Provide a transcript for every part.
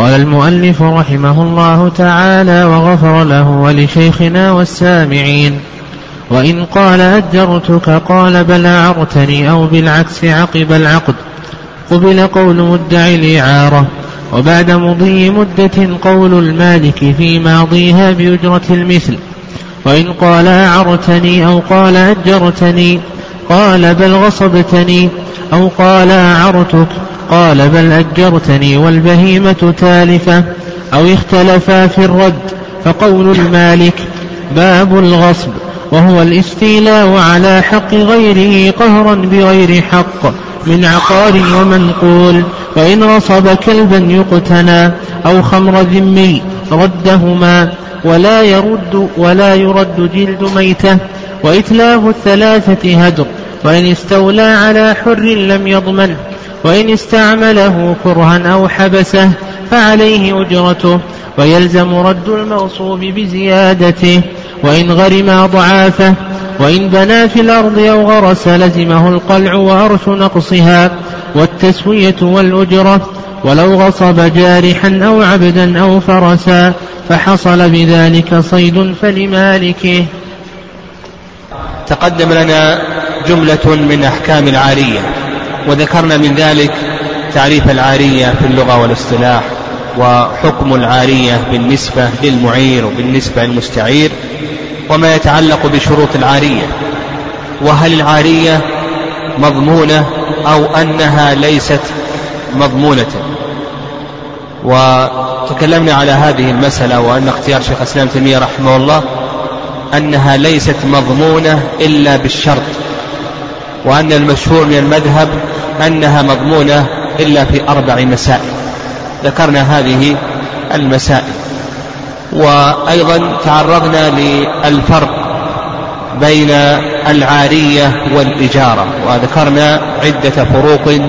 قال المؤلف رحمه الله تعالى وغفر له ولشيخنا والسامعين. وإن قال أجرتك قال بل أعرتني أو بالعكس عقب العقد. قبل قول مدعي الإعارة وبعد مضي مدة قول المالك في ماضيها بأجرة المثل. وإن قال أعرتني أو قال أجرتني قال بل غصبتني أو قال أعرتك قال بل أجرتني والبهيمة تالفة أو اختلفا في الرد فقول المالك باب الغصب وهو الاستيلاء على حق غيره قهرا بغير حق من عقار ومنقول وإن غصب كلبا يقتنى أو خمر ذمي ردهما ولا يرد ولا يرد جلد ميتة وإتلاف الثلاثة هدر وإن استولى على حر لم يضمنه وإن استعمله كرها أو حبسه فعليه أجرته ويلزم رد المغصوب بزيادته وإن غرم ضعافه وإن بنى في الأرض أو غرس لزمه القلع وأرش نقصها والتسوية والأجرة ولو غصب جارحا أو عبدا أو فرسا فحصل بذلك صيد فلمالكه. تقدم لنا جملة من أحكام العارية. وذكرنا من ذلك تعريف العارية في اللغة والاصطلاح وحكم العارية بالنسبة للمعير وبالنسبة للمستعير وما يتعلق بشروط العارية. وهل العارية مضمونة أو أنها ليست مضمونة؟ وتكلمنا على هذه المسألة وأن اختيار شيخ الإسلام تيمية رحمه الله أنها ليست مضمونة إلا بالشرط. وأن المشهور من المذهب أنها مضمونة إلا في أربع مسائل. ذكرنا هذه المسائل. وأيضا تعرضنا للفرق بين العارية والإجارة. وذكرنا عدة فروق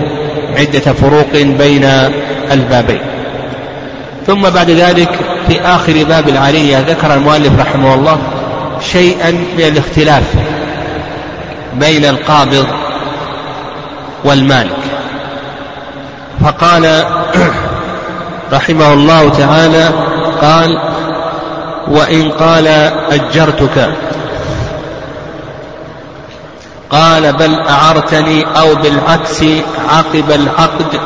عدة فروق بين البابين. ثم بعد ذلك في آخر باب العارية ذكر المؤلف رحمه الله شيئا من الاختلاف. بين القابض والمالك. فقال رحمه الله تعالى قال وإن قال أجرتك. قال بل أعرتني أو بالعكس عقب العقد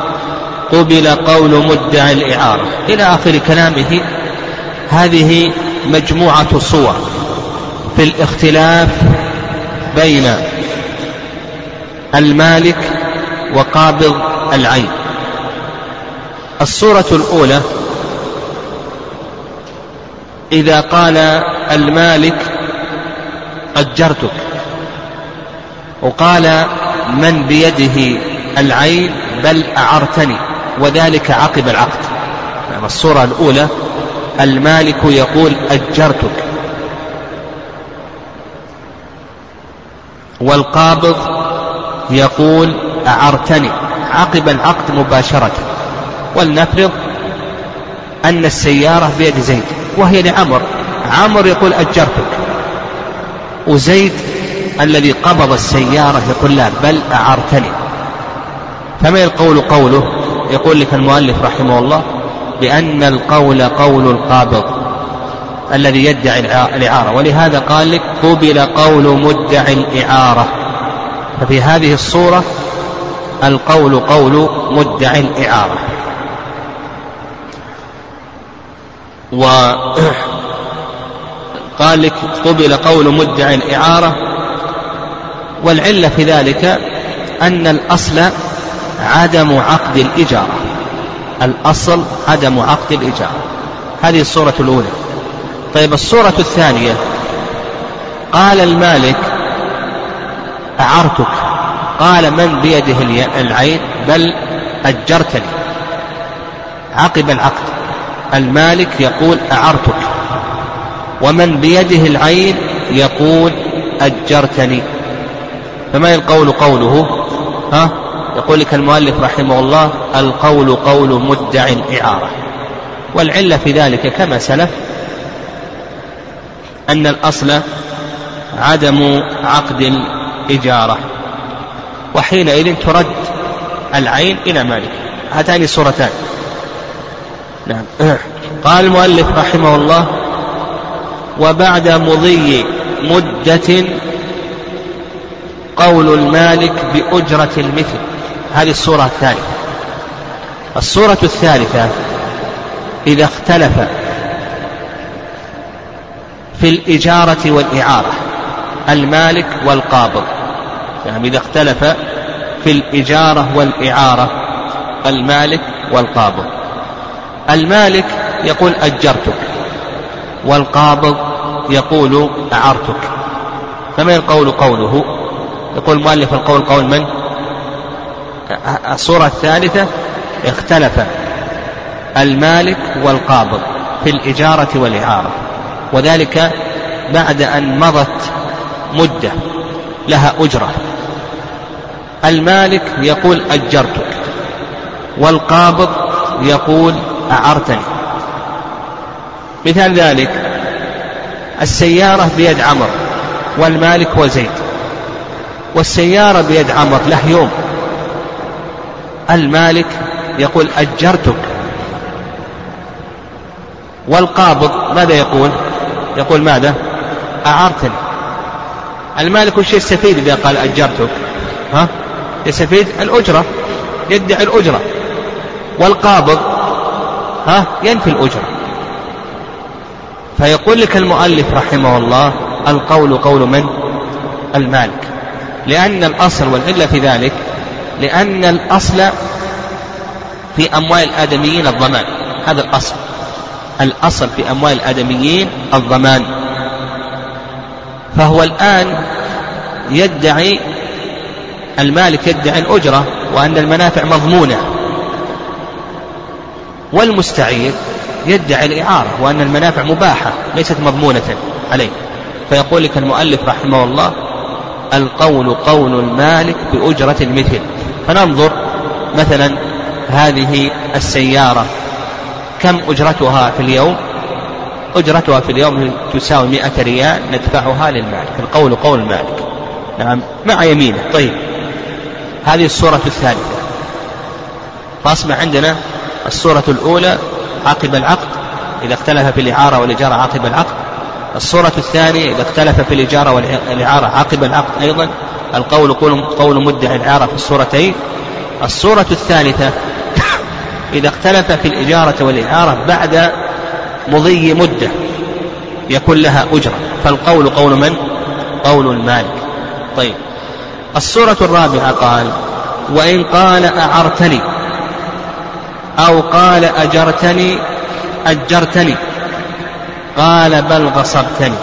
قبل قول مدعي الإعارة. إلى آخر كلامه هذه مجموعة صور في الاختلاف بين المالك وقابض العين. الصورة الأولى إذا قال المالك أجرتك وقال من بيده العين بل أعرتني وذلك عقب العقد. يعني الصورة الأولى المالك يقول أجرتك. والقابض يقول أعرتني عقب العقد مباشرة ولنفرض أن السيارة بيد زيد وهي لعمر. عمر يقول أجرتك. وزيد الذي قبض السيارة يقول لا بل أعرتني. فما القول قوله؟ يقول لك المؤلف رحمه الله بأن القول قول القابض. الذي يدعي الإعارة. ولهذا قال لك قبل قول مدعي الإعارة. ففي هذه الصورة القول قول مدعي الإعارة. وقال لك قبل قول مدعي الإعارة. والعلة في ذلك أن الأصل عدم عقد الإجارة. الأصل عدم عقد الإجارة. هذه الصورة الأولى. طيب الصورة الثانية. قال المالك أعرتك. قال من بيده العين؟ بل أجرتني. عقب العقد. المالك يقول أعرتك. ومن بيده العين؟ يقول أجرتني. فما القول قوله؟ ها؟ يقول لك المؤلف رحمه الله القول قول مدع إعارة. والعلة في ذلك كما سلف أن الأصل عدم عقد الإجارة وحينئذ ترد العين إلى مالك. هاتان صورتان نعم. قال المؤلف رحمه الله وبعد مضي مدة قول المالك بأجرة المثل. هذه الصورة الثالثة. الصورة الثالثة إذا اختلف في الإجارة والإعارة المالك والقابض. يعني إذا اختلف في الإجارة والإعارة المالك والقابض. المالك يقول أجرتك والقابض يقول أعرتك. فما القول قوله؟ يقول مؤلف القول قول من؟ الصورة الثالثة اختلف المالك والقابض في الإجارة والإعارة. وذلك بعد أن مضت مدة لها أجرة. المالك يقول أجرتك والقابض يقول أعرتني. مثال ذلك السيارة بيد عمر والمالك هو زيد والسيارة بيد عمر له يوم. المالك يقول أجرتك والقابض ماذا يقول؟ يقول ماذا؟ أعرتني. المالك وش يستفيد إذا قال أجرتك. ها؟ يستفيد الأجرة. يدعي الأجرة. والقابض ها؟ ينفي الأجرة. فيقول لك المؤلف رحمه الله القول قول من؟ المالك. لأن الأصل والعلة في ذلك لأن الأصل في أموال الآدميين الضمان. هذا الأصل. الأصل في أموال الآدميين الضمان. فهو الآن يدعي المالك يدعي الأجرة وأن المنافع مضمونة. والمستعير يدعي الإعارة وأن المنافع مباحة ليست مضمونة عليه. فيقول لك المؤلف رحمه الله القول قول المالك بأجرة المثل. فننظر مثلا هذه السيارة. كم أجرتها في اليوم؟ أجرتها في اليوم تساوي مئة ريال ندفعها للمالك. القول قول المالك نعم مع يمينه. طيب هذه الصورة الثالثة. فأصبح عندنا الصورة الأولى عقب العقد. إذا اختلف في الإعارة والإجارة عقب العقد. الصورة الثانية إذا اختلف في الإجارة والإعارة عقب العقد أيضا. القول قول, قول مدعي الإعارة في الصورتين الصورة الثالثة إذا اختلف في الإجارة والإعارة بعد مضي مدة يكون لها أجرة. فالقول قول من؟ قول المالك. طيب. الصورة الرابعة قال وإن قال أعرتني أو قال أجرتني أجرتني. قال بل غصبتني.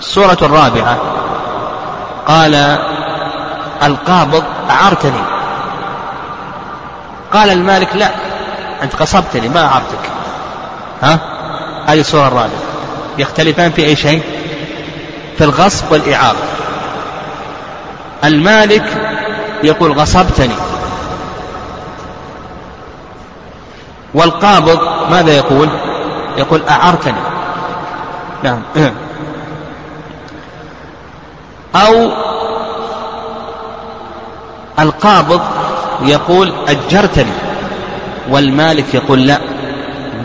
السورة الرابعة قال القابض أعرتني. قال المالك لا أنت غصبتني ما أعرتك ها؟ هذه السورة الرابعة. يختلفان في أي شيء؟ في الغصب والإعارة المالك يقول غصبتني. والقابض ماذا يقول؟ يقول أعرتني. نعم. أو القابض يقول أجرتني والمالك يقول لا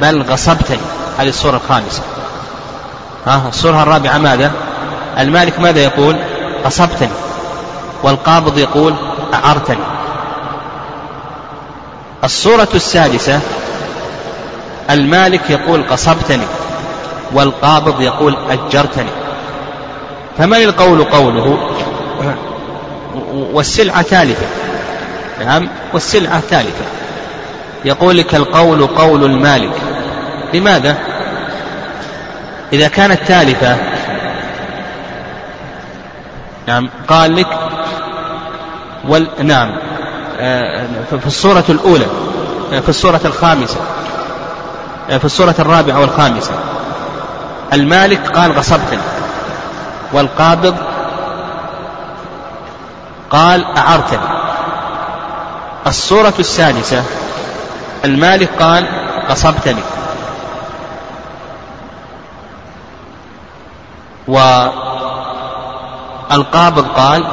بل غصبتني. هذه الصورة الخامسة. ها الصورة الرابعة ماذا؟ المالك ماذا يقول؟ غصبتني. والقابض يقول أعرتني. الصورة السادسة المالك يقول قصبتني والقابض يقول أجرتني. فمن القول قوله؟ والسلعة ثالثة. نعم والسلعة ثالثة. يقول لك القول قول المالك. لماذا؟ إذا كانت ثالثة نعم قال لك وال... نعم آه، في الصورة الأولى في الصورة الخامسة في الصورة الرابعة والخامسة. المالك قال غصبتني. والقابض قال أعرتني. الصورة السادسة المالك قال غصبتني. والقابض قال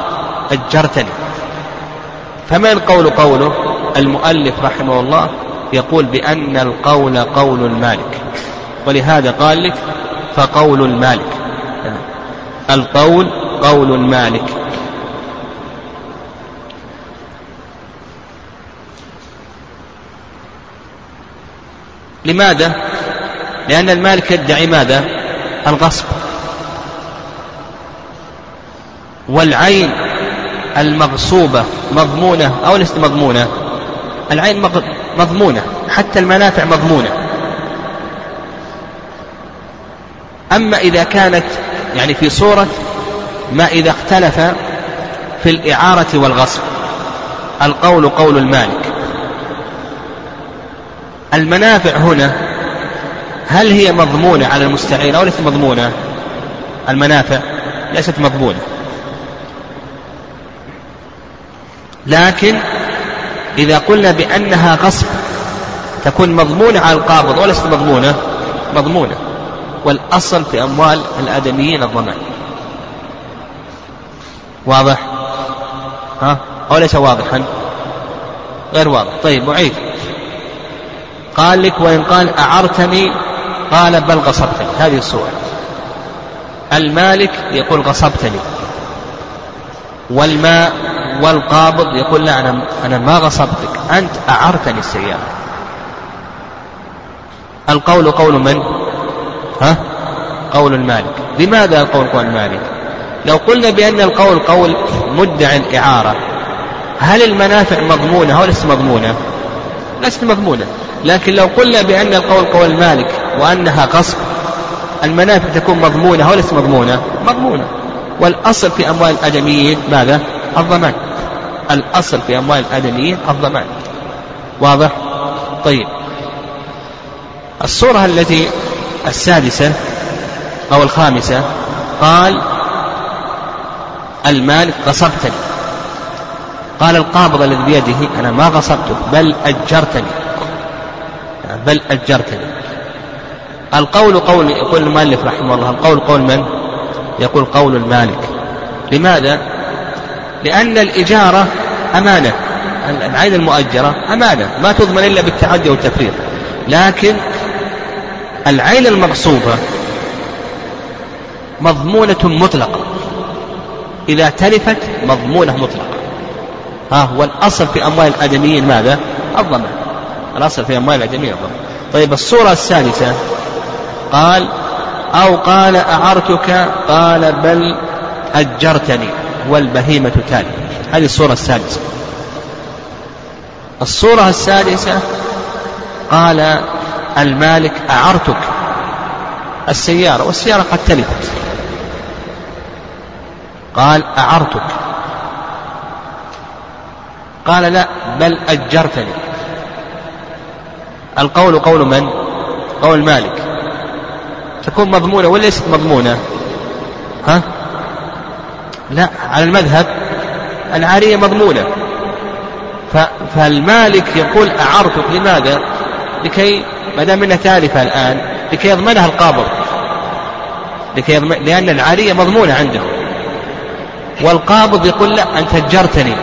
أجرتني. فما القول قوله؟ المؤلف رحمه الله يقول بأن القول قول المالك. ولهذا قال لك فقول المالك. القول قول المالك. لماذا؟ لأن المالك يدعي ماذا؟ الغصب. والعين المغصوبة مضمونة أو ليست مضمونة؟ العين مضمونة حتى المنافع مضمونة. أما إذا كانت يعني في صورة ما إذا اختلف في الإعارة والغصب. القول قول المالك. المنافع هنا هل هي مضمونة على المستعين أو ليست مضمونة؟ المنافع ليست مضمونة. لكن إذا قلنا بأنها غصب تكون مضمونة على القابض وليست مضمونة؟ مضمونة. والأصل في أموال الآدميين الضمان. واضح؟ ها؟ أو ليس واضحا؟ غير واضح. طيب أعيد. قال لك وإن قال أعرتني قال بل غصبتني هذه الصورة المالك يقول غصبتني والماء والقابض يقول لا أنا أنا ما غصبتك أنت أعرتني السيارة القول قول من؟ ها؟ قول المالك لماذا القول قول المالك؟ لو قلنا بأن القول قول مدعي الإعارة هل المنافع مضمونة أو ليست مضمونة؟ ليست مضمونة لكن لو قلنا بأن القول قول المالك وأنها غصب المنافع تكون مضمونة أو ليست مضمونة؟ مضمونة والأصل في أموال الآدميين ماذا؟ الضمان الأصل في أموال الآدميين الضمان واضح؟ طيب الصورة التي السادسة أو الخامسة قال المالك غصبتني قال القابض الذي بيده أنا ما غصبتك بل أجرتني بل أجرتني القول قول يقول المؤلف رحمه الله القول قول من؟ يقول قول المالك. لماذا؟ لأن الإجارة أمانة. العين المؤجرة أمانة ما تضمن إلا بالتعدي والتفريط. لكن العين المغصوبة مضمونة مطلقة. إذا تلفت مضمونة مطلقة. ها هو الأصل في أموال الآدميين ماذا؟ الضمان. الأصل في أموال الضمان طيب الصورة الثالثة. قال أو قال أعرتك؟ قال بل أجرتني والبهيمة تالي. هذه الصورة السادسة الصورة السادسة قال المالك أعرتك؟ السيارة. والسيارة قد تلفت. قال أعرتك. قال لا بل أجرتني. القول قول من؟ قول مالك تكون مضمونة ولا ليست مضمونة؟ ها؟ لا على المذهب العارية مضمونة فالمالك يقول أعرتك لماذا؟ لكي ما دام إنها تالفة الآن لكي يضمنها القابض لكي يضمن لأن العارية مضمونة عنده والقابض يقول لا أنت أجرتني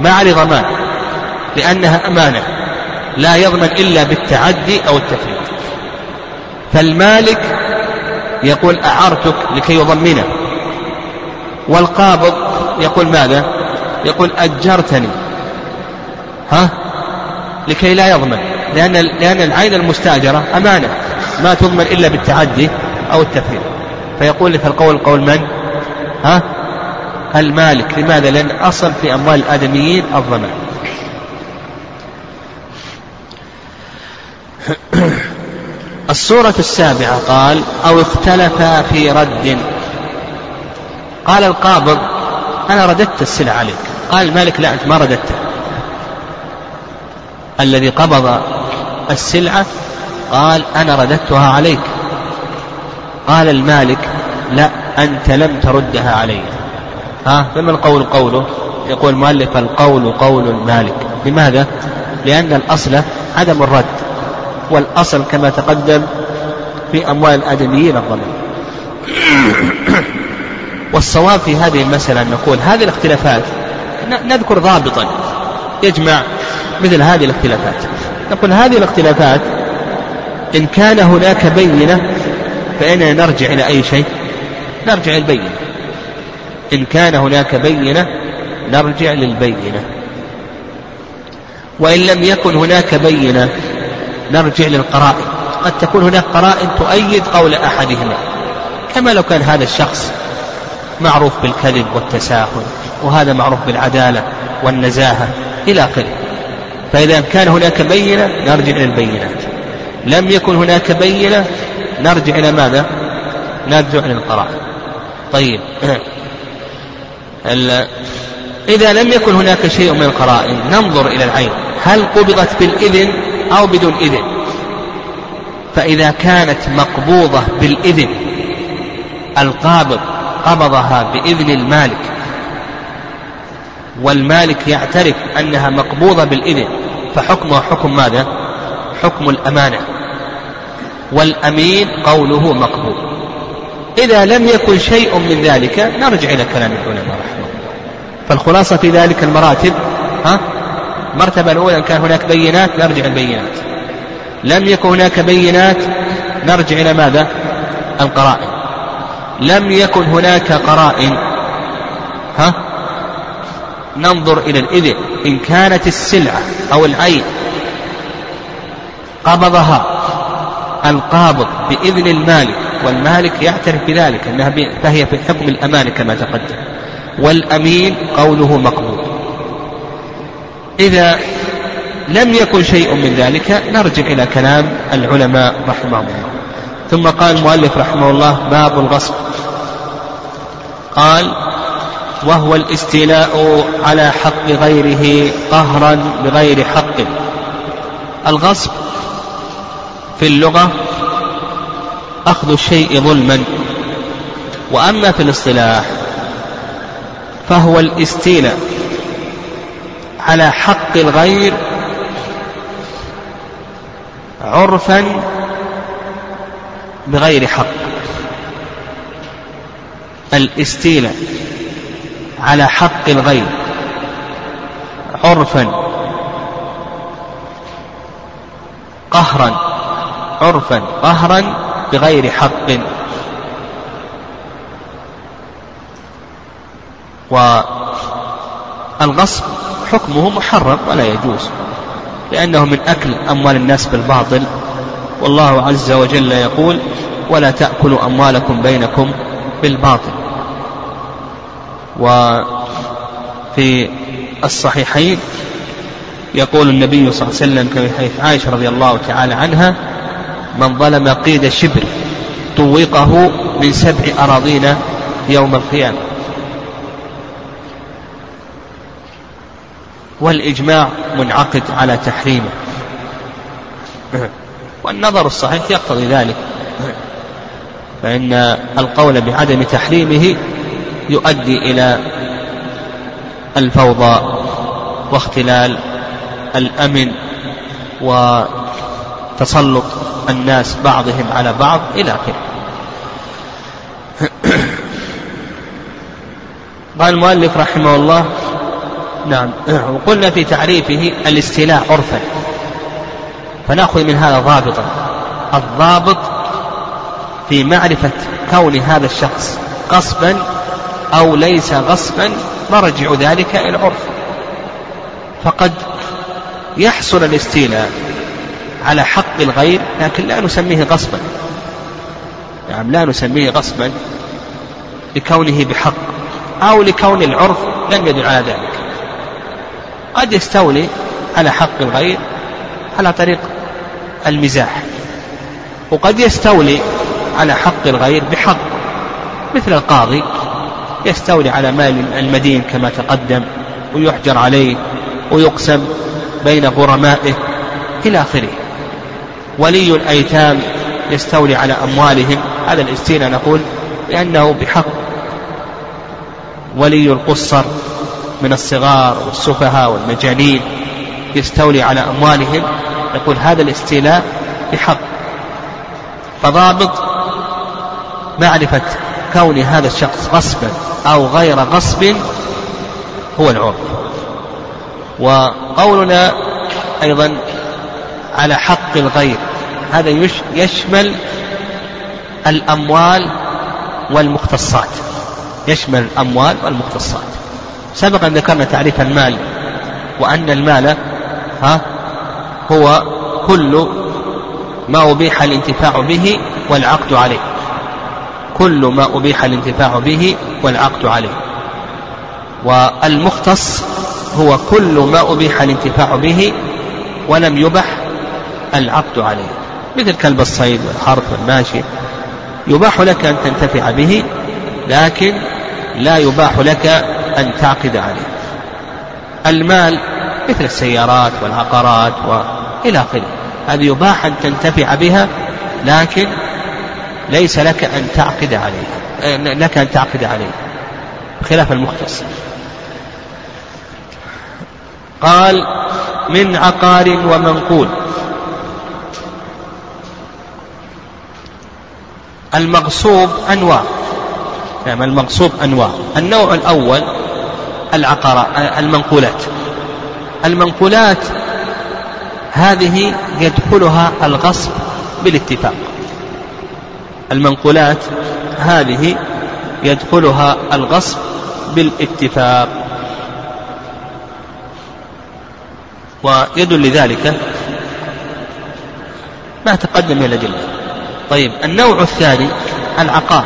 ما علي ضمان لأنها أمانة لا يضمن إلا بالتعدي أو التفريط فالمالك يقول أعرتك لكي يضمنه. والقابض يقول ماذا؟ يقول أجرتني. ها؟ لكي لا يضمن. لأن لأن العين المستأجرة أمانة. ما تضمن إلا بالتعدي أو التفريط فيقول لك القول قول من؟ ها؟ المالك. لماذا؟ لأن أصل في أموال الآدميين الضمان. الصورة السابعة قال أو اختلف في رد. قال القابض أنا رددت السلع عليك. قال المالك لا أنت ما رددته الذي قبض السلعة قال أنا رددتها عليك. قال المالك لا أنت لم تردها علي. ها فما القول قوله؟ يقول المؤلف القول قول المالك. لماذا؟ لأن الأصل عدم الرد. والأصل كما تقدم في أموال الآدميين الضمان والصواب في هذه المسألة أن نقول هذه الاختلافات نذكر ضابطا يجمع مثل هذه الاختلافات. نقول هذه الاختلافات إن كان هناك بينة فإننا نرجع إلى أي شيء؟ نرجع البينة. إن كان هناك بينة نرجع للبينة. وإن لم يكن هناك بينة نرجع للقرائن. قد تكون هناك قرائن تؤيد قول أحدهما. كما لو كان هذا الشخص معروف بالكذب والتساهل وهذا معروف بالعدالة والنزاهة إلى آخره. فإذا كان هناك بينة نرجع إلى البينات. لم يكن هناك بينة نرجع إلى ماذا؟ نرجع إلى القرائن. طيب. إذا لم يكن هناك شيء من القرائن ننظر إلى العين. هل قبضت بالإذن؟ أو بدون إذن. فإذا كانت مقبوضة بالإذن القابض قبضها بإذن المالك والمالك يعترف أنها مقبوضة بالإذن فحكمها حكم ماذا؟ حكم الأمانة. والأمين قوله مقبول إذا لم يكن شيء من ذلك نرجع إلى كلام العلماء رحمه الله. فالخلاصة في ذلك المراتب ها؟ المرتبة الأولى إن كان هناك بينات نرجع البينات. لم يكن هناك بينات نرجع إلى ماذا؟ القرائن. لم يكن هناك قرائن. ها؟ ننظر إلى الإذن إن كانت السلعة أو العين قبضها القابض بإذن المالك والمالك يعترف بذلك أنها فهي في حكم الأمان كما تقدم. والأمين قوله مقبول. إذا لم يكن شيء من ذلك نرجع إلى كلام العلماء رحمهم الله. ثم قال المؤلف رحمه الله باب الغصب. قال وهو الاستيلاء على حق غيره قهرا بغير حق. الغصب في اللغة أخذ الشيء ظلما وأما في الاصطلاح فهو الاستيلاء. على حق الغير عرفا بغير حق. الاستيلاء على حق الغير عرفا. قهرا عرفا. قهرا بغير حق. والغصب حكمه محرم ولا يجوز لأنه من أكل أموال الناس بالباطل. والله عز وجل يقول ولا تأكلوا أموالكم بينكم بالباطل. وفي الصحيحين يقول النبي صلى الله عليه وسلم كما في حديث عائشة رضي الله تعالى عنها من ظلم قيد شبر طوقه من سبع أراضين يوم القيامة. والإجماع منعقد على تحريمه. والنظر الصحيح يقتضي ذلك. فإن القول بعدم تحريمه يؤدي إلى الفوضى واختلال الأمن وتسلط الناس بعضهم على بعض إلى آخره. قال المؤلف رحمه الله نعم. وقلنا في تعريفه الاستيلاء عرفا. فنأخذ من هذا ضابطا الضابط في معرفة كون هذا الشخص غصبا أو ليس غصبا مرجع ذلك إلى العرف. فقد يحصل الاستيلاء على حق الغير لكن لا نسميه غصبا. نعم لا نسميه غصبا لكونه بحق أو لكون العرف لم يدل على ذلك. قد يستولي على حق الغير على طريق المزاح. وقد يستولي على حق الغير بحق مثل القاضي يستولي على مال المدين كما تقدم ويحجر عليه ويقسم بين غرمائه إلى آخره. ولي الأيتام يستولي على أموالهم هذا الاستيلاء نقول لأنه بحق. ولي القصر من الصغار والسفهاء والمجانين يستولي على أموالهم نقول هذا الاستيلاء بحق. فضابط معرفة كون هذا الشخص غصبا أو غير غصب هو العرف. وقولنا أيضا على حق الغير هذا يشمل الأموال والمختصات. يشمل الأموال والمختصات. سبق أن ذكرنا تعريف المال وأن المال ها هو كل ما أبيح الانتفاع به والعقد عليه. كل ما أبيح الانتفاع به والعقد عليه. والمختص هو كل ما أبيح الانتفاع به ولم يبح العقد عليه. مثل كلب الصيد والحرث والماشي. يباح لك أن تنتفع به لكن لا يباح لك أن تعقد عليه. المال مثل السيارات والعقارات وإلى آخره. هذه يباح أن تنتفع بها لكن ليس لك أن تعقد عليه. لك أن تعقد عليه. خلاف المختص. قال من عقار ومنقول. المغصوب أنواع. نعم المغصوب أنواع. النوع الأول العقار المنقولات. المنقولات هذه يدخلها الغصب بالاتفاق. المنقولات هذه يدخلها الغصب بالاتفاق. ويدل لذلك ما تقدم من الأدلة. طيب النوع الثاني العقار.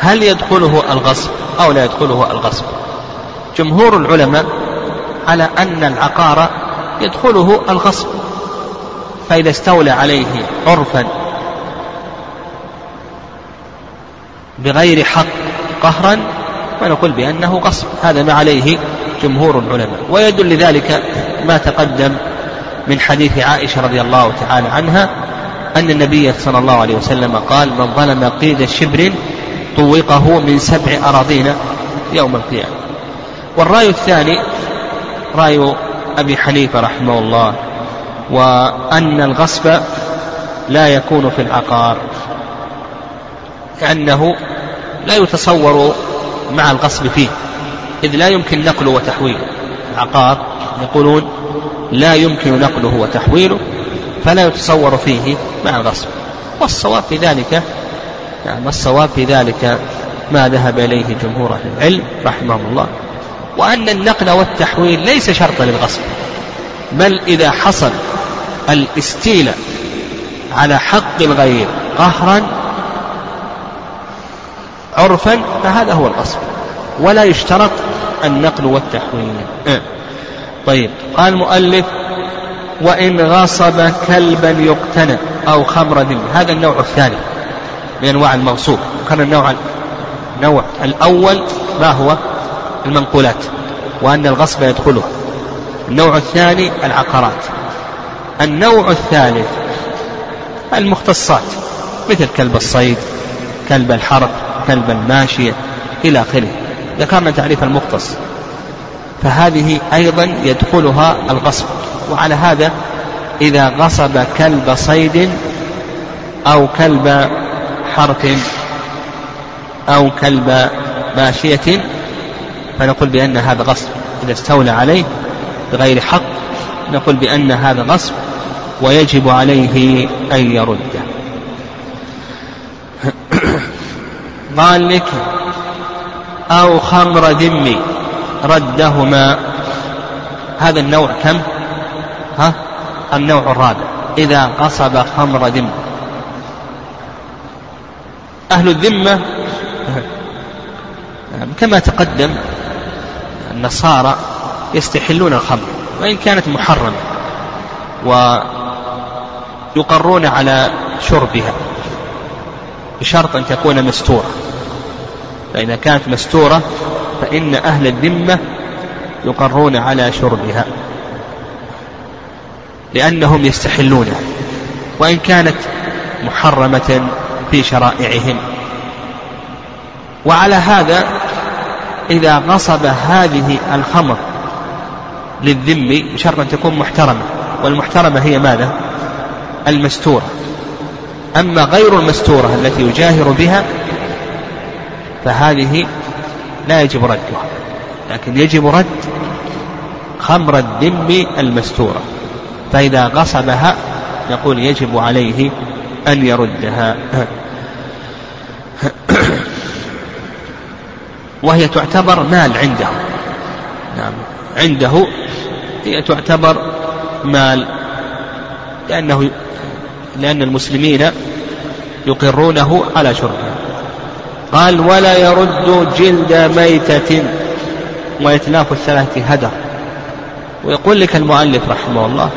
هل يدخله الغصب أو لا يدخله الغصب؟ جمهور العلماء على أن العقار يدخله الغصب فإذا استولى عليه عرفا بغير حق قهرا فنقول بأنه غصب. هذا ما عليه جمهور العلماء. ويدل لذلك ما تقدم من حديث عائشة رضي الله تعالى عنها أن النبي صلى الله عليه وسلم قال من ظلم قيد شبر طوقه من سبع أراضين يوم القيامة. والرأي الثاني رأي أبي حنيفة رحمه الله وأن الغصب لا يكون في العقار لأنه لا يتصور مع الغصب فيه إذ لا يمكن نقله وتحويله. العقار يقولون لا يمكن نقله وتحويله فلا يتصور فيه مع الغصب. والصواب في ذلك نعم الصواب في ذلك ما ذهب إليه جمهور أهل العلم رحمهم الله. وأن النقل والتحويل ليس شرطا للغصب بل إذا حصل الاستيلاء على حق الغير قهرا عرفا فهذا هو الغصب. ولا يشترط النقل والتحويل. أه. طيب قال المؤلف وإن غصب كلبا يقتنى أو خمر ذم هذا النوع الثاني من أنواع المغصوب. كان النوع النوع الأول ما هو؟ المنقولات وأن الغصب يدخله. النوع الثاني العقارات. النوع الثالث المختصات مثل كلب الصيد كلب الحرب كلب الماشية إلى آخره. ذكرنا تعريف المختص فهذه أيضا يدخلها الغصب. وعلى هذا إذا غصب كلب صيد أو كلب حرث أو كلب ماشية فنقول بأن هذا غصب. إذا استولى عليه بغير حق نقول بأن هذا غصب ويجب عليه أن يرده. قال لك أو خمر ذمي ردهما. هذا النوع كم؟ ها؟ النوع الرابع. إذا غصب خمر ذمة أهل الذمة كما تقدم النصارى يستحلون الخمر وإن كانت محرمة ويقرون على شربها بشرط أن تكون مستورة فإذا كانت مستورة فإن أهل الذمة يقرون على شربها لأنهم يستحلونها وإن كانت محرمة في شرائعهم وعلى هذا إذا غصب هذه الخمر للذم بشرط أن تكون محترمة. والمحترمة هي ماذا؟ المستورة. أما غير المستورة التي يجاهر بها فهذه لا يجب ردها لكن يجب رد خمر الذم المستورة. فإذا غصبها نقول يجب عليه أن يردها. وهي تعتبر مال عنده. نعم. عنده هي تعتبر مال. لأنه لأن المسلمين يقرونه على شربها قال ولا يرد جلد ميتة وإتلاف الثلاثة هدر. ويقول لك المؤلف رحمه الله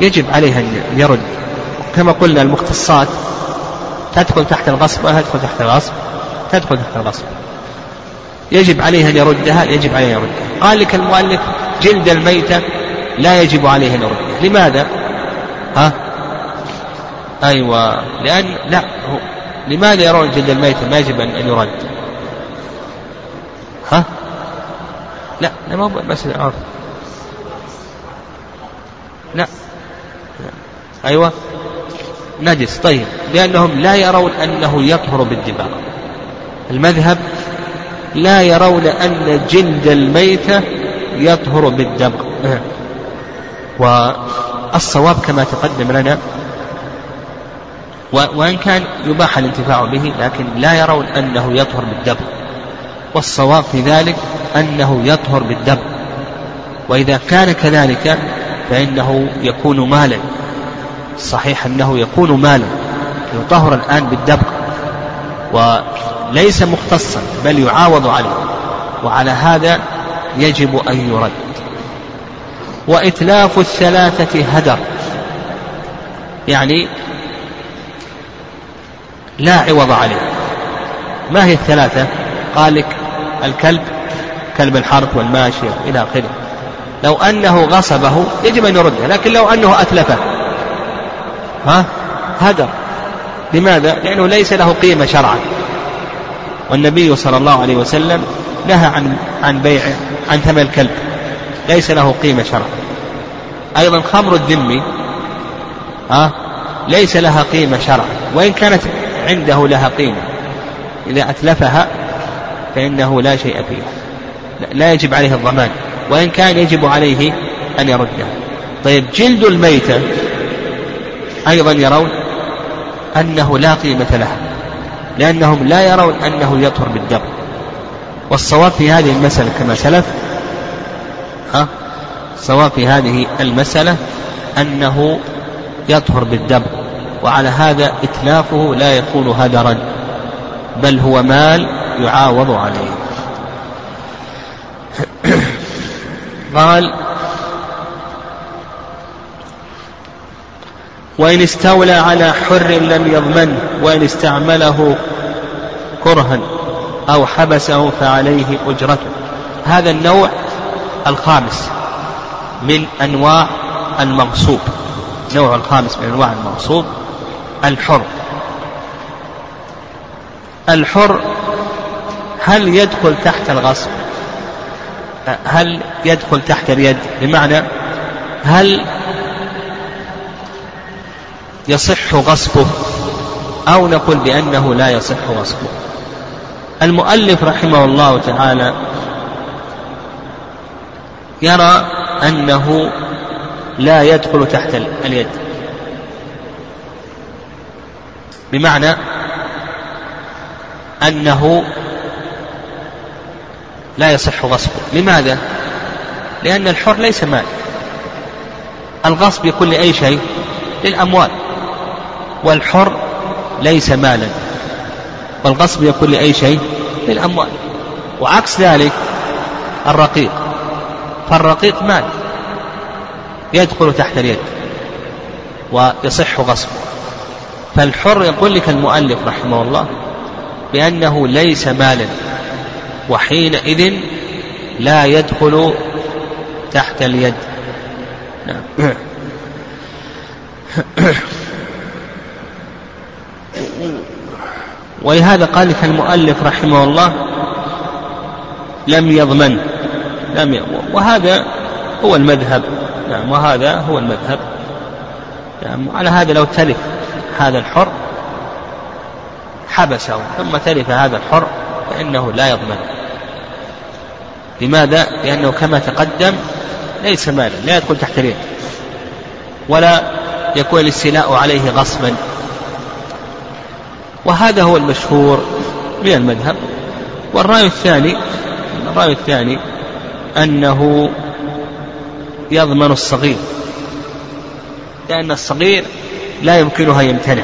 يجب عليه أن يرد. كما قلنا المختصات تدخل تحت الغصب ولا تدخل تحت الغصب؟ تدخل تحت الغصب. يجب عليه أن يردها يجب عليه أن يردها. قال لك المؤلف جلد الميتة لا يجب عليه أن يردها. لماذا؟ ها؟ أيوة لأن لا هو لماذا يرون جلد الميتة؟ ما يجب أن يرد. ها؟ لا لا ما هو مسألة عرف لا أيوة. نجس طيب. لأنهم لا يرون أنه يطهر بالدماء المذهب لا يرون أن جلد الميتة يطهر بالدم. والصواب كما تقدم لنا وإن كان يباح الانتفاع به لكن لا يرون أنه يطهر بالدم. والصواب في ذلك أنه يطهر بالدم. وإذا كان كذلك فإنه يكون مالا. صحيح أنه يكون مالا. يطهر الآن بالدبق وليس مختصا بل يعاوض عليه. وعلى هذا يجب أن يرد. وإتلاف الثلاثة هدر. يعني لا عوض عليه. ما هي الثلاثة؟ قال لك الكلب كلب الحرب والماشي إلى آخره. لو أنه غصبه يجب أن يرده لكن لو أنه أتلفه. ها؟ هدر. لماذا؟ لأنه ليس له قيمة شرعا. والنبي صلى الله عليه وسلم نهى عن عن بيع عن ثمن الكلب. ليس له قيمة شرعا. أيضا خمر الذمي ها ليس لها قيمة شرعا. وإن كانت عنده لها قيمة. إذا أتلفها فإنه لا شيء فيها. لا يجب عليه الضمان. وإن كان يجب عليه أن يردها طيب جلد الميتة أيضا يرون أنه لا قيمة له لأنهم لا يرون أنه يطهر بالدم. والصواب في هذه المسألة كما سلف ها الصواب في هذه المسألة أنه يطهر بالدم وعلى هذا إتلافه لا يكون هدرا بل هو مال يعاوض عليه. قال وإن استولى على حر لم يضمنه وإن استعمله كرها أو حبسه فعليه أجرته. هذا النوع الخامس من أنواع المغصوب. النوع الخامس من أنواع المغصوب الحر. الحر هل يدخل تحت الغصب؟ هل يدخل تحت اليد؟ بمعنى هل يصح غصبه أو نقول بأنه لا يصح غصبه. المؤلف رحمه الله تعالى يرى أنه لا يدخل تحت اليد. بمعنى أنه لا يصح غصبه. لماذا؟ لأن الحر ليس مال. الغصب يكون لأي شيء للأموال. والحر ليس مالا والغصب يكون لأي شيء للأموال وعكس ذلك الرقيق فالرقيق مال يدخل تحت اليد ويصح غصبه. فالحر يقول لك المؤلف رحمه الله بأنه ليس مالا وحينئذ لا يدخل تحت اليد. نعم. ولهذا قال المؤلف رحمه الله لم يضمن لم يضمن وهذا هو المذهب نعم وهذا هو المذهب نعم على هذا لو تلف هذا الحر حبسه ثم تلف هذا الحر فإنه لا يضمن لماذا؟ لأنه كما تقدم ليس مالا لا يدخل تحت اليد ولا يكون الاستيلاء عليه غصبا وهذا هو المشهور من المذهب. والرأي الثاني الرأي الثاني أنه يضمن الصغير لأن الصغير لا يمكنها يمتنع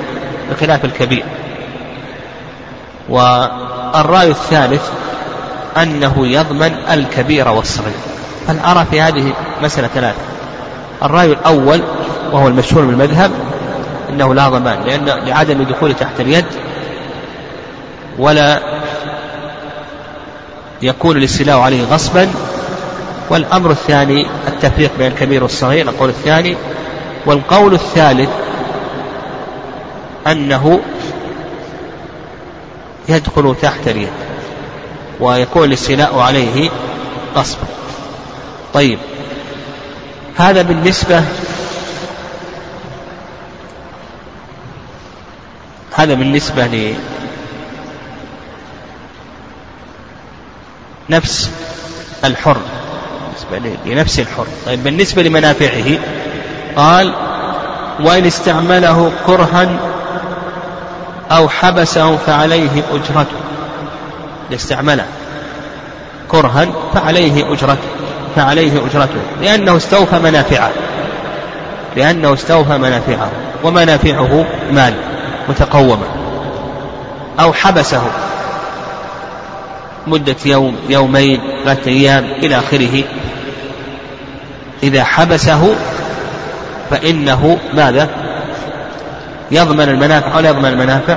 بخلاف الكبير. والرأي الثالث أنه يضمن الكبير والصغير. فالأرى في هذه مسألة ثلاثة. الرأي الأول وهو المشهور بالمذهب أنه لا ضمان لأن لعدم دخول تحت اليد ولا يكون الاستيلاء عليه غصبا. والأمر الثاني التفريق بين الكبير والصغير القول الثاني. والقول الثالث أنه يدخل تحت اليد ويكون الاستيلاء عليه غصبا طيب هذا بالنسبة هذا بالنسبة لنفس الحر. بالنسبة لنفس الحر. طيب بالنسبة لمنافعه قال وإن استعمله كرها أو حبسه فعليه أجرته. استعمله كرها فعليه أجرته فعليه أجرته لأنه استوفى منافعه لأنه استوفى منافعه ومنافعه مال متقومة أو حبسه. مدة يوم يومين ثلاثة أيام إلى آخره. إذا حبسه فإنه ماذا؟ يضمن المنافع ولا يضمن المنافع؟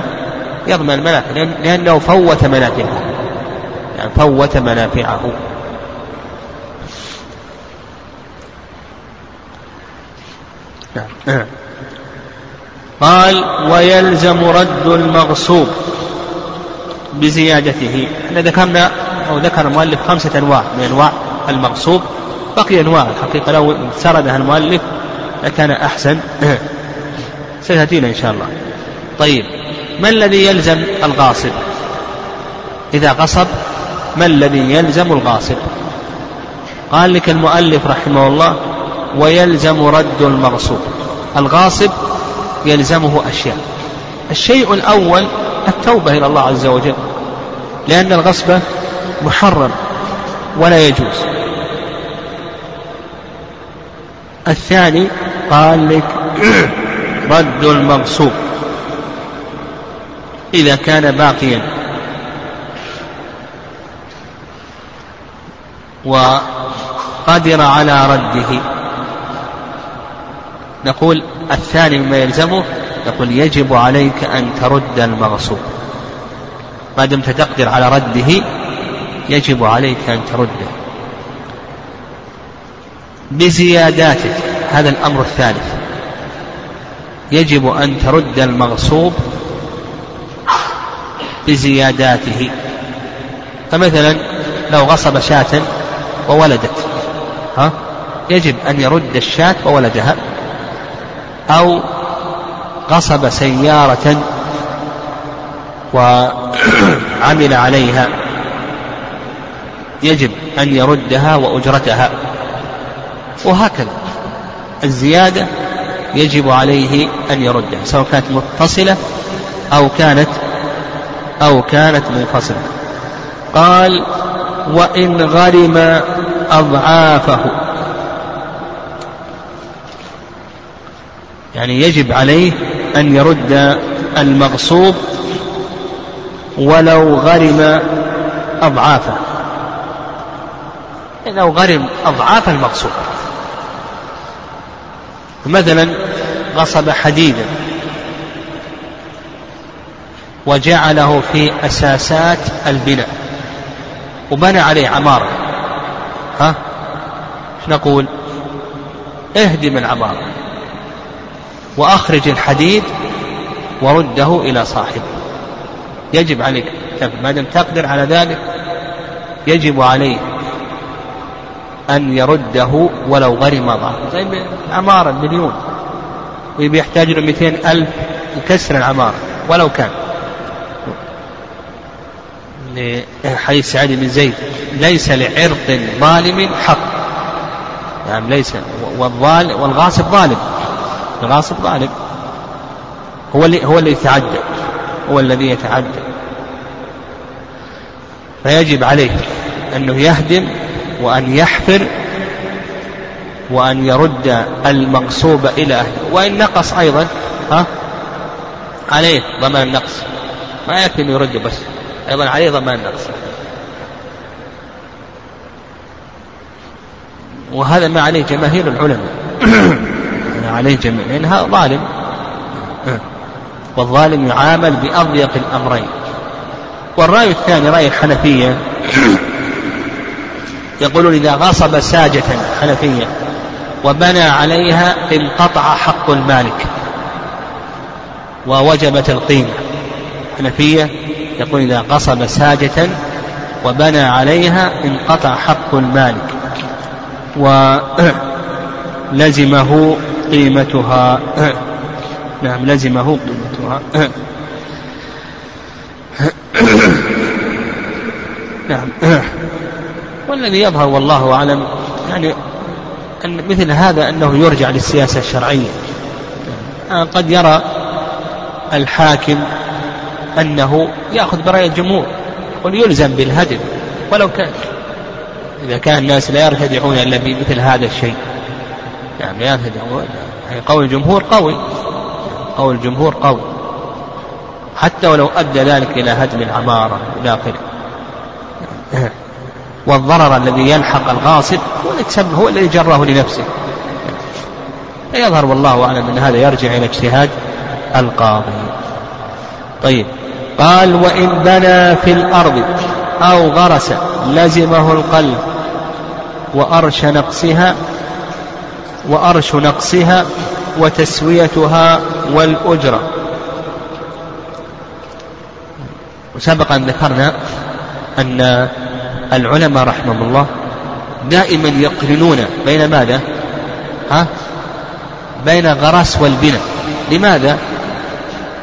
يضمن المنافع لأنه فوت منافعه. يعني فوت منافعه. نعم. قال ويلزم رد المغصوب. بزيادته. إحنا ذكرنا أو ذكر المؤلف خمسة أنواع من أنواع المغصوب بقي أنواع الحقيقة لو سردها المؤلف لكان أحسن. ستأتينا إن شاء الله. طيب ما الذي يلزم الغاصب؟ إذا غصب ما الذي يلزم الغاصب؟ قال لك المؤلف رحمه الله ويلزم رد المغصوب. الغاصب يلزمه أشياء. الشيء الأول التوبة إلى الله عز وجل لأن الغصب محرم ولا يجوز. الثاني قال لك رد المغصوب إذا كان باقيا. وقدر على رده. نقول الثاني مما يلزمه يقول يجب عليك أن ترد المغصوب. ما دمت تقدر على رده يجب عليك أن ترده. بزياداته هذا الأمر الثالث. يجب أن ترد المغصوب بزياداته. فمثلا لو غصب شاة وولدت ها؟ يجب أن يرد الشاة وولدها. أو غصب سيارة وعمل عليها. يجب أن يردها وأجرتها. وهكذا الزيادة يجب عليه أن يردها سواء كانت متصلة أو كانت أو كانت منفصلة. قال وإن غرم أضعافه يعني يجب عليه أن يرد المغصوب ولو غرم أضعافه. لو غرم أضعاف المغصوب. مثلا غصب حديدا. وجعله في أساسات البناء. وبنى عليه عمارة. ها؟ نقول؟ اهدم العمارة. وأخرج الحديد ورده إلى صاحبه. يجب عليك ما دام تقدر على ذلك يجب عليه أن يرده ولو غرم ضعفه زي عمارة مليون. ويبي يحتاج له 200 ألف يكسر العمارة ولو كان. لحديث سعيد بن زيد ليس لعرض ظالم حق. يعني ليس. والظالم والغاصب ظالم. الغاصب ظالم هو اللي هو اللي يتعدى. هو الذي يتعدى. فيجب عليه أنه يهدم وأن يحفر وأن يرد المغصوب إلى أهله. وإن نقص أيضا ها عليه ضمان النقص. ما يكفي أن يرد بس أيضا عليه ضمان النقص. وهذا ما عليه جماهير العلماء. عليه جميع لأنها ظالم. والظالم يعامل بأضيق الأمرين. والرأي الثاني رأي الحنفية. يقولون إذا غصب ساجة حنفية وبنى عليها انقطع حق المالك ووجبت القيمة. حنفية يقول إذا غصب ساجة وبنى عليها انقطع حق المالك. ولزمه قيمتها. نعم لزمه قيمتها. نعم. والذي يظهر والله أعلم يعني أن مثل هذا أنه يرجع للسياسة الشرعية. قد يرى الحاكم أنه يأخذ برأي الجمهور يقول يلزم بالهدم ولو كان. إذا كان الناس لا يرتدعون إلا بمثل هذا الشيء. يعني يرتدعون يعني قول الجمهور قوي. قول الجمهور قوي. حتى ولو أدى ذلك إلى هدم العمارة إلى آخره. والضرر الذي يلحق الغاصب هو هو الذي جره لنفسه. فيظهر والله أعلم أن هذا يرجع إلى اجتهاد القاضي. طيب. قال وإن بنى في الأرض أو غرس لزمه القلب وأرش نقصها وأرش نقصها وتسويتها والأجرة وسبق أن ذكرنا أن العلماء رحمهم الله دائما يقرنون بين ماذا؟ ها؟ بين الغرس والبناء لماذا؟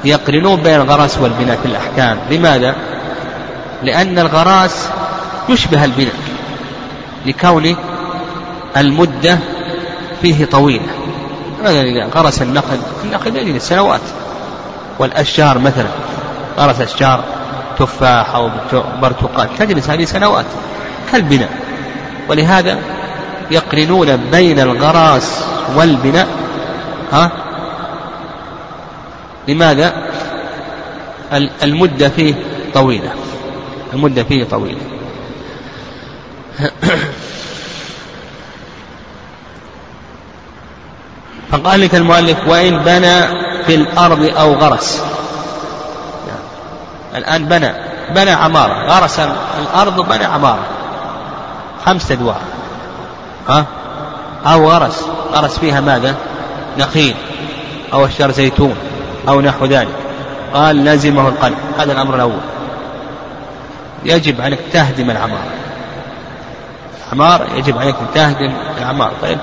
يقرنون بين الغرس والبناء في الأحكام لماذا؟ لأن الغراس يشبه البناء لكون المدة فيه طويلة. مثلا غرس النخل النخل يجلس سنوات والأشجار مثلا غرس أشجار تفاح أو برتقال تجلس هذه سنوات كالبناء. ولهذا يقرنون بين الغراس والبناء ها؟ لماذا؟ المدة فيه طويلة. المدة فيه طويلة. فقال لك المؤلف وإن بنى في الأرض أو غرس. الآن بنى بنى عمارة غرس الأرض وبنى عمارة. خمسة أدوار. ها؟ أو غرس. غرس فيها ماذا؟ نخيل أو أشجار زيتون أو نحو ذلك. قال لزمه القلب. هذا الأمر الأول. يجب عليك تهدم العمارة. عمار يجب عليك تهدم العمارة. طيب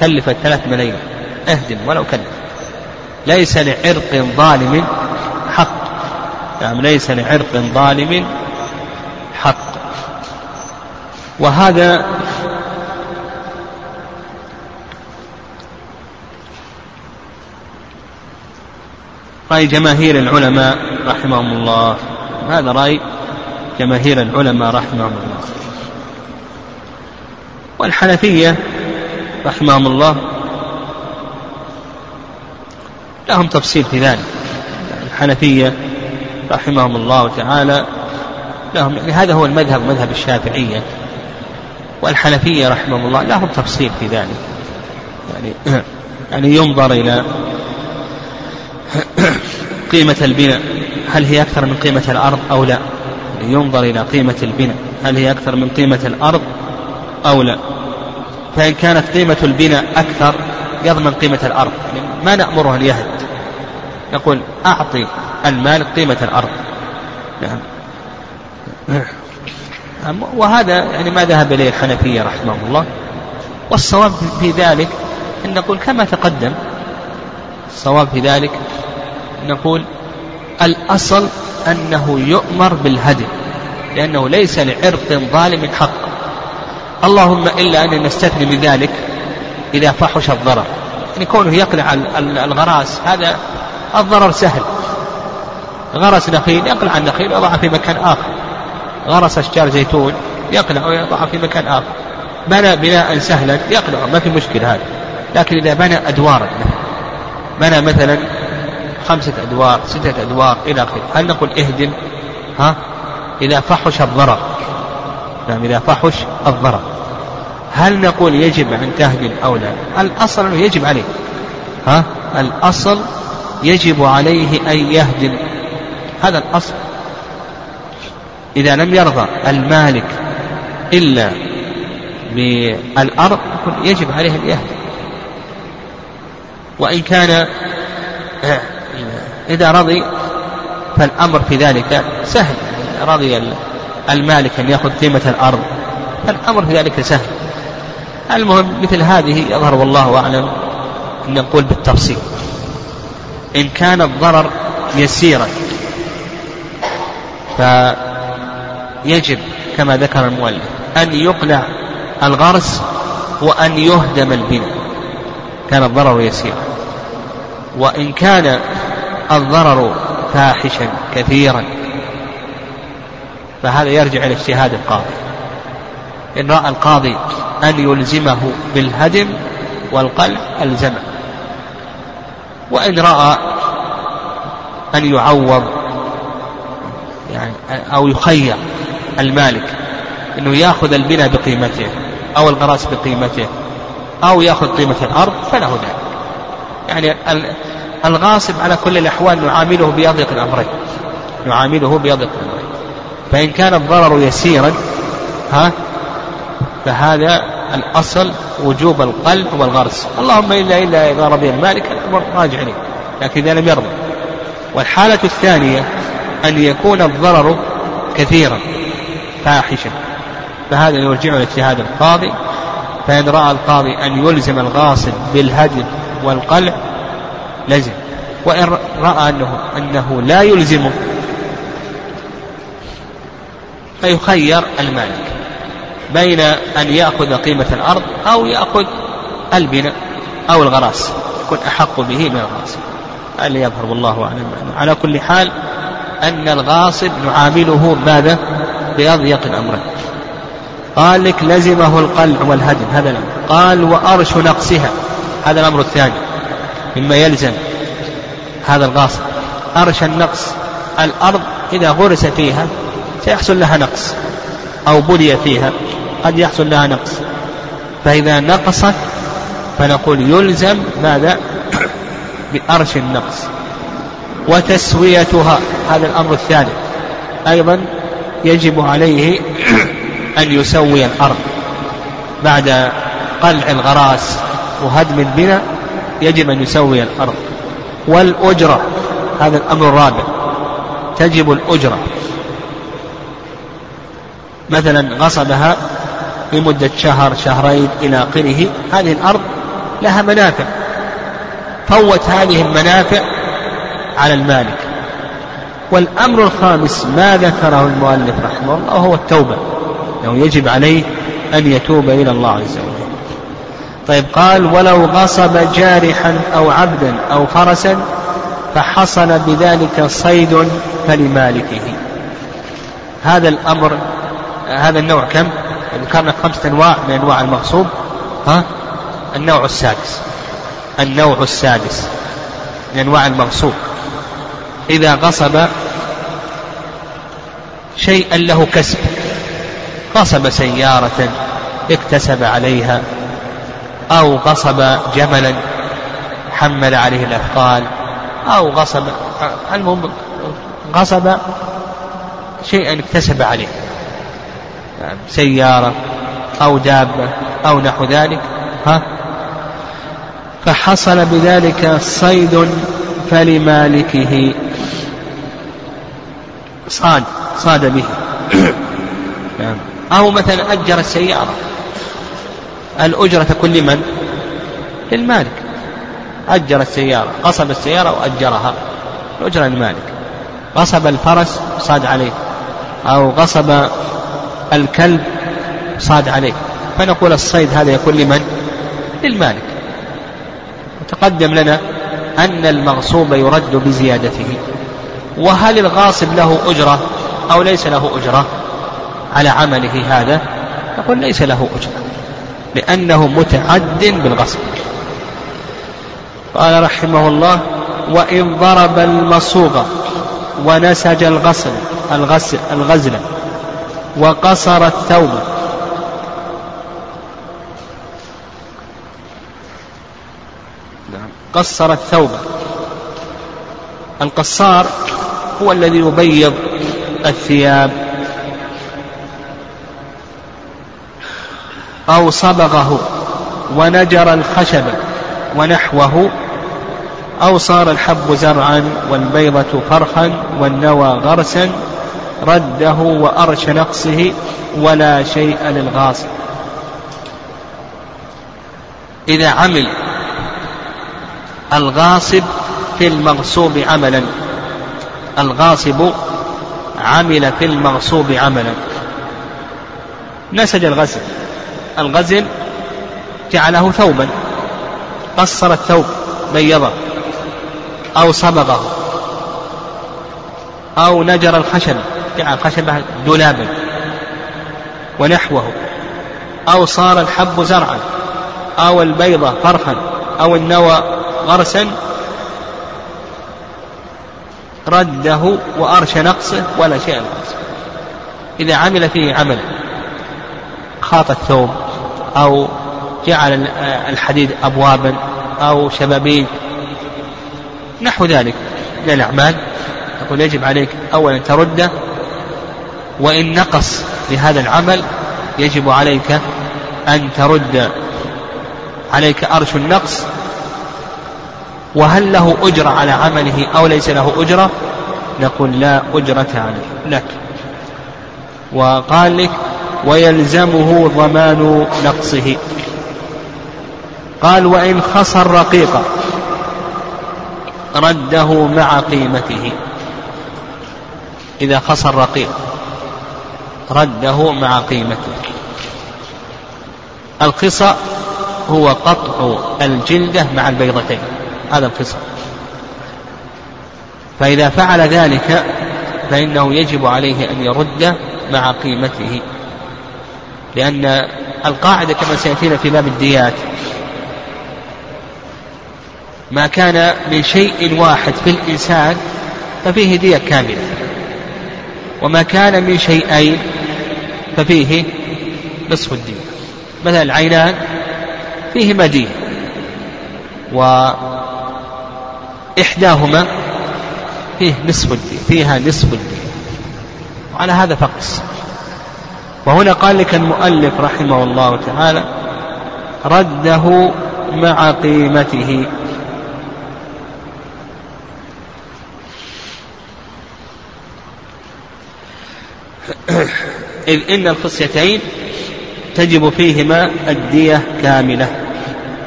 كلفت ثلاث ملايين. أهدم ولو كلف ليس لعرق ظالم حق. نعم ليس لعرق ظالم حق. وهذا رأي جماهير العلماء رحمهم الله. هذا رأي جماهير العلماء رحمهم الله. والحنفية رحمهم الله لهم تفصيل في ذلك. الحنفية رحمهم الله تعالى لهم يعني هذا هو المذهب مذهب الشافعية. والحنفية رحمهم الله لهم تفصيل في ذلك. يعني يعني ينظر إلى قيمة البناء. هل هي أكثر من قيمة الأرض أو لا؟ يعني ينظر إلى قيمة البناء. هل هي أكثر من قيمة الأرض أو لا؟ فإن كانت قيمة البناء أكثر يضمن قيمة الأرض. يعني ما نأمره أن يهد. نقول أعطي المال قيمة الأرض. نعم. وهذا يعني ما ذهب إليه الحنفية رحمه الله. والصواب في ذلك أن نقول كما تقدم. الصواب في ذلك نقول الأصل أنه يؤمر بالهدم لأنه ليس لعرق ظالم حق. اللهم إلا أن نستثني من ذلك إذا فحش الضرر. يعني كونه يقلع الغراس هذا الضرر سهل. غرس نخيل يقلع النخيل ويضعه في مكان آخر. غرس أشجار زيتون يقلع ويضعه في مكان آخر. بنى بناء سهلا يقلع ما في مشكلة هذا لكن إذا بنى أدوارا بنى مثلا خمسة أدوار ستة أدوار إلى آخره. هل نقول اهدم ها؟ إذا فحش الضرر. نعم إذا فحش الضرر. هل نقول يجب أن تهدم أو لا؟ الأصل أنه يجب عليه. ها؟ الأصل يجب عليه أن يهدم. هذا الأصل. إذا لم يرضى المالك إلا بالأرض يجب عليه أن يهدم. وإن كان إذا رضي فالأمر في ذلك سهل. رضي المالك أن يأخذ قيمة الأرض فالأمر في ذلك سهل. المهم مثل هذه يظهر والله أعلم أن نقول بالتفصيل. إن كان الضرر يسيرا فيجب كما ذكر المؤلف أن يقلع الغرس وأن يهدم البناء كان الضرر يسيرا. وإن كان الضرر فاحشا كثيرا فهذا يرجع إلى اجتهاد القاضي. إن رأى القاضي أن يلزمه بالهدم والقلع ألزمه وإن رأى أن يعوض يعني أو يخير المالك أنه يأخذ البناء بقيمته أو الغراس بقيمته أو يأخذ قيمة الأرض فله ذلك. يعني الغاصب على كل الأحوال نعامله بأضيق الأمرين. نعامله بأضيق الأمرين. فإن كان الضرر يسيرا ها فهذا الأصل وجوب القلب والغرس. اللهم إلا إلا إذا رضي المالك الأمر راجع إليه لكن إذا لم يرضى. والحالة الثانية أن يكون الضرر كثيرا فاحشا. فهذا يرجع إلى اجتهاد القاضي. فإن رأى القاضي أن يلزم الغاصب بالهدم والقلع لزم. وإن رأى أنه أنه لا يلزمه فيخير المالك. بين أن يأخذ قيمة الأرض أو يأخذ البناء أو الغراس. يكون أحق به من الغاصب هذا يظهر والله أعلم. على كل حال أن الغاصب نعامله ماذا؟ بأضيق الأمرين قال لك لزمه القلع والهدم. هذا الأمر. قال وأرش نقصها. هذا الأمر الثاني. مما يلزم هذا الغاصب. أرش النقص. الأرض إذا غرس فيها سيحصل لها نقص. أو بلي فيها قد يحصل لها نقص. فإذا نقصت فنقول يلزم ماذا؟ بأرش النقص. وتسويتها هذا الأمر الثالث أيضا يجب عليه أن يسوي الأرض. بعد قلع الغراس وهدم البناء يجب أن يسوي الأرض. والأجرة هذا الأمر الرابع. تجب الأجرة. مثلا غصبها لمدة شهر شهرين إلى آخره هذه الأرض لها منافع. فوت هذه المنافع على المالك. والأمر الخامس ما ذكره المؤلف رحمه الله وهو التوبة أنه يجب عليه أن يتوب إلى الله عز وجل. طيب قال ولو غصب جارحا أو عبدا أو فرسا فحصل بذلك صيد فلمالكه. هذا الأمر هذا النوع كم؟ ذكرنا خمسة أنواع من أنواع المغصوب. ها؟ النوع السادس. النوع السادس من أنواع المغصوب. إذا غصب شيئا له كسب. غصب سيارة اكتسب عليها أو غصب جملا حمل عليه الأثقال أو غصب المهم غصب شيئا اكتسب عليه. يعني سيارة أو دابة أو نحو ذلك ها؟ فحصل بذلك صيد فلمالكه. صاد صاد به. نعم. أو مثلا أجر السيارة. الأجرة تكون لمن؟ للمالك. أجر السيارة قصب السيارة وأجرها. الأجرة للمالك. غصب الفرس صاد عليه. أو غصب الكلب صاد عليه فنقول الصيد هذا يكون لمن؟ للمالك. تقدم لنا أن المغصوب يرد بزيادته. وهل الغاصب له أجرة أو ليس له أجرة؟ على عمله هذا نقول ليس له أجرة. لأنه متعد بالغصب. قال رحمه الله وإن ضرب المصوغ ونسج الغسل الغسل الغزل وقصر الثوب. نعم. قصر الثوب. القصار هو الذي يبيض الثياب. أو صبغه ونجر الخشب ونحوه. أو صار الحب زرعا والبيضة فرخا والنوى غرسا رده وأرش نقصه ولا شيء للغاصب إذا عمل الغاصب في المغصوب عملا. الغاصب عمل في المغصوب عملا. نسج الغزل الغزل جعله ثوبا. قصر الثوب بيضه أو صبغه أو نجر الخشب خشبة دولابا ونحوه أو صار الحب زرعا أو البيضة فرخا أو النوى غرسا رده وأرش نقصه ولا شيء نقص إذا عمل فيه عمل خاط الثوب أو جعل الحديد أبوابا أو شبابيك نحو ذلك من الأعمال. يقول يجب عليك أولا ترده وإن نقص لهذا العمل يجب عليك أن ترد عليك أرش النقص. وهل له أجرة على عمله أو ليس له أجرة؟ نقول لا أجرة عليه. لك. وقال لك ويلزمه ضمان نقصه. قال وإن خسر رقيقا رده مع قيمته. إذا خسر رقيق رده مع قيمته. الخصى هو قطع الجلدة مع البيضتين. هذا الخصى فإذا فعل ذلك فإنه يجب عليه أن يرد مع قيمته. لأن القاعدة كما سيأتينا في باب الديات. ما كان من شيء واحد في الإنسان ففيه دية كاملة. وما كان من شيئين ففيه نصف الدية مثلا العينان فيهما دية وإحداهما فيه نصف الدية فيها نصف الدية وعلى هذا فقس. وهنا قال لك المؤلف رحمه الله تعالى رده مع قيمته. إذ إن الخصيتين تجب فيهما الدية كاملة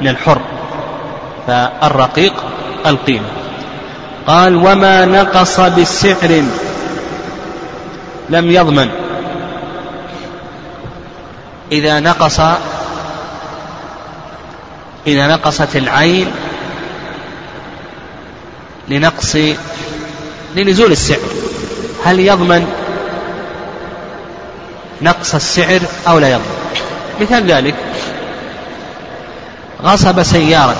من الحر فالرقيق القيمة. قال وما نقص بسعر لم يضمن. إذا نقص إذا نقصت العين لنقص لنزول السعر هل يضمن؟ نقص السعر أو لا يضمن مثال ذلك غصب سيارة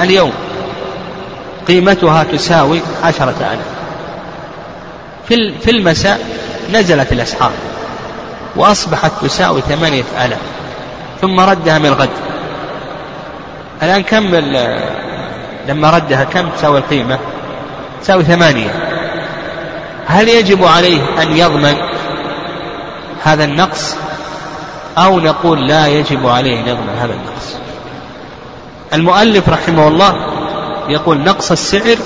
اليوم قيمتها تساوي عشرة آلاف. في المساء نزلت الأسعار وأصبحت تساوي ثمانية آلاف ثم ردها من الغد. الآن كم لما ردها كم تساوي القيمة؟ تساوي ثمانية. هل يجب عليه أن يضمن هذا النقص أو نقول لا يجب عليه يضمن هذا النقص. المؤلف رحمه الله يقول نقص السعر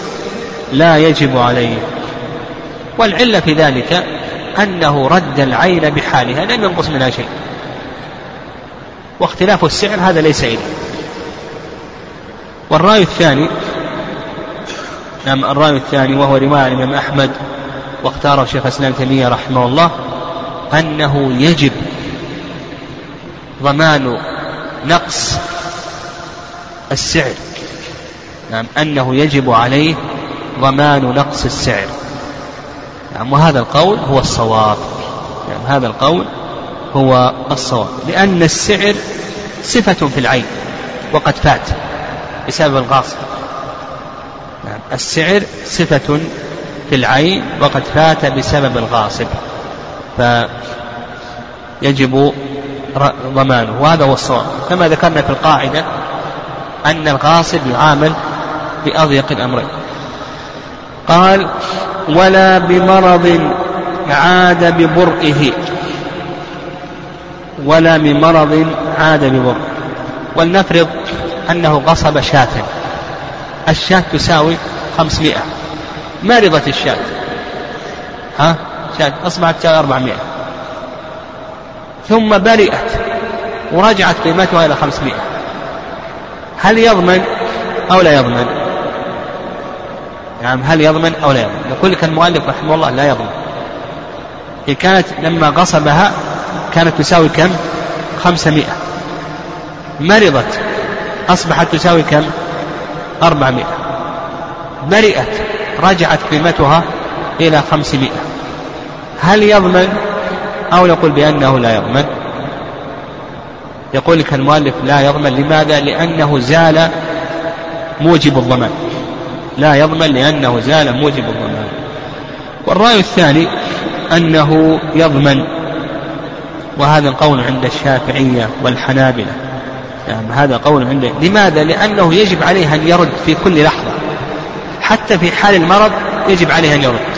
لا يجب عليه. والعلة في ذلك أنه رد العين بحالها لم ينقص منها شيء. واختلاف السعر هذا ليس إليه والرأي الثاني نعم الرأي الثاني وهو رواية الإمام أحمد واختاره شيخ الإسلام تيمية رحمه الله. أنه يجب ضمان نقص السعر. نعم أنه يجب عليه ضمان نقص السعر. نعم وهذا القول هو الصواب. نعم هذا القول هو الصواب. لأن السعر صفة في العين وقد فات بسبب الغاصب. نعم السعر صفة في العين وقد فات بسبب الغاصب. فيجب ضمانه. وهذا هو الصواب. كما ذكرنا في القاعدة أن الغاصب يعامل بأضيق الأمرين. قال ولا بمرض عاد ببرئه. ولا من مرض عاد ببر ولنفرض أنه غصب شاة. الشاة تساوي خمسمائة. مرضت الشاة؟ ها؟ شاة أصبحت شاة أربعمائة. ثم برئت ورجعت قيمتها إلى خمسمائة. هل يضمن أو لا يضمن؟ نعم هل يضمن أو لا يضمن؟ يقول لك المؤلف رحمه الله لا يضمن. هي كانت لما غصبها كانت تساوي كم؟ خمسمائة. مرضت أصبحت تساوي كم؟ أربعمائة. برئت رجعت قيمتها إلى خمسمائة. هل يضمن أو نقول بأنه لا يضمن؟ يقول لك المؤلف لا يضمن لماذا؟ لأنه زال موجب الضمان. لا يضمن لأنه زال موجب الضمان. والرأي الثاني أنه يضمن وهذا القول عند الشافعية والحنابلة. يعني هذا قول عنده لماذا؟ لأنه يجب عليه أن يرد في كل لحظة. حتى في حال المرض يجب عليه أن يرد.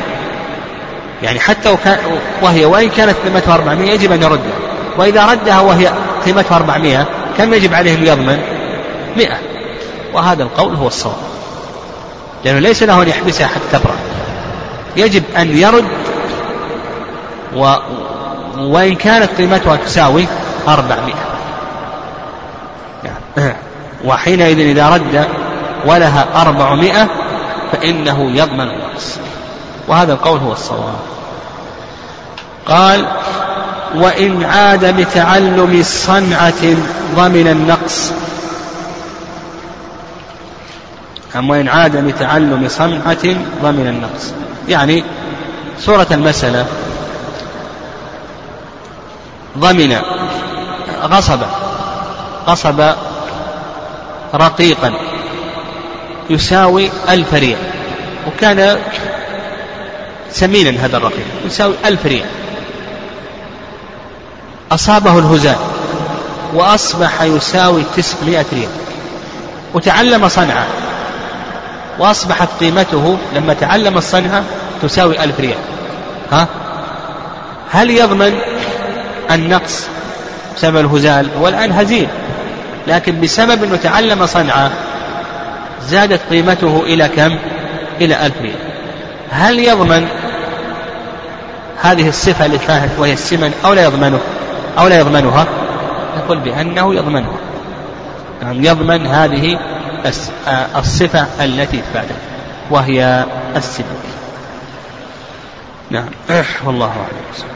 يعني حتى وكان وهي وإن كانت قيمتها 400 يجب أن يردها. وإذا ردها وهي قيمتها 400 كم يجب عليه أن يضمن؟ 100 وهذا القول هو الصواب. لأنه ليس له أن يحبسها حتى تبرأ. يجب أن يرد و وإن كانت قيمتها تساوي أربعمائة يعني وحينئذ إذا رد ولها أربعمائة فإنه يضمن النقص. وهذا القول هو الصواب. قال وإن عاد بتعلم صنعة ضمن النقص. أم وإن عاد بتعلم صنعة ضمن النقص. يعني سورة المسألة ضمن غصب غصب رقيقا يساوي ألف ريال وكان سمينا هذا الرقيق يساوي ألف ريال. أصابه الهزال وأصبح يساوي تسعمائة ريال. وتعلم صنعة وأصبحت قيمته لما تعلم الصنعة تساوي ألف ريال. ها؟ هل يضمن النقص بسبب الهزال هو الآن هزيل. لكن بسبب أنه تعلم صنعة زادت قيمته إلى كم؟ إلى ألف ريال. هل يضمن هذه الصفة اللي فاتت وهي السمن أو لا يضمنه؟ أو لا يضمنها؟ نقول بأنه يضمنها. يعني يضمن هذه آه، الصفة التي فاتت وهي السمن. نعم. والله أعلم.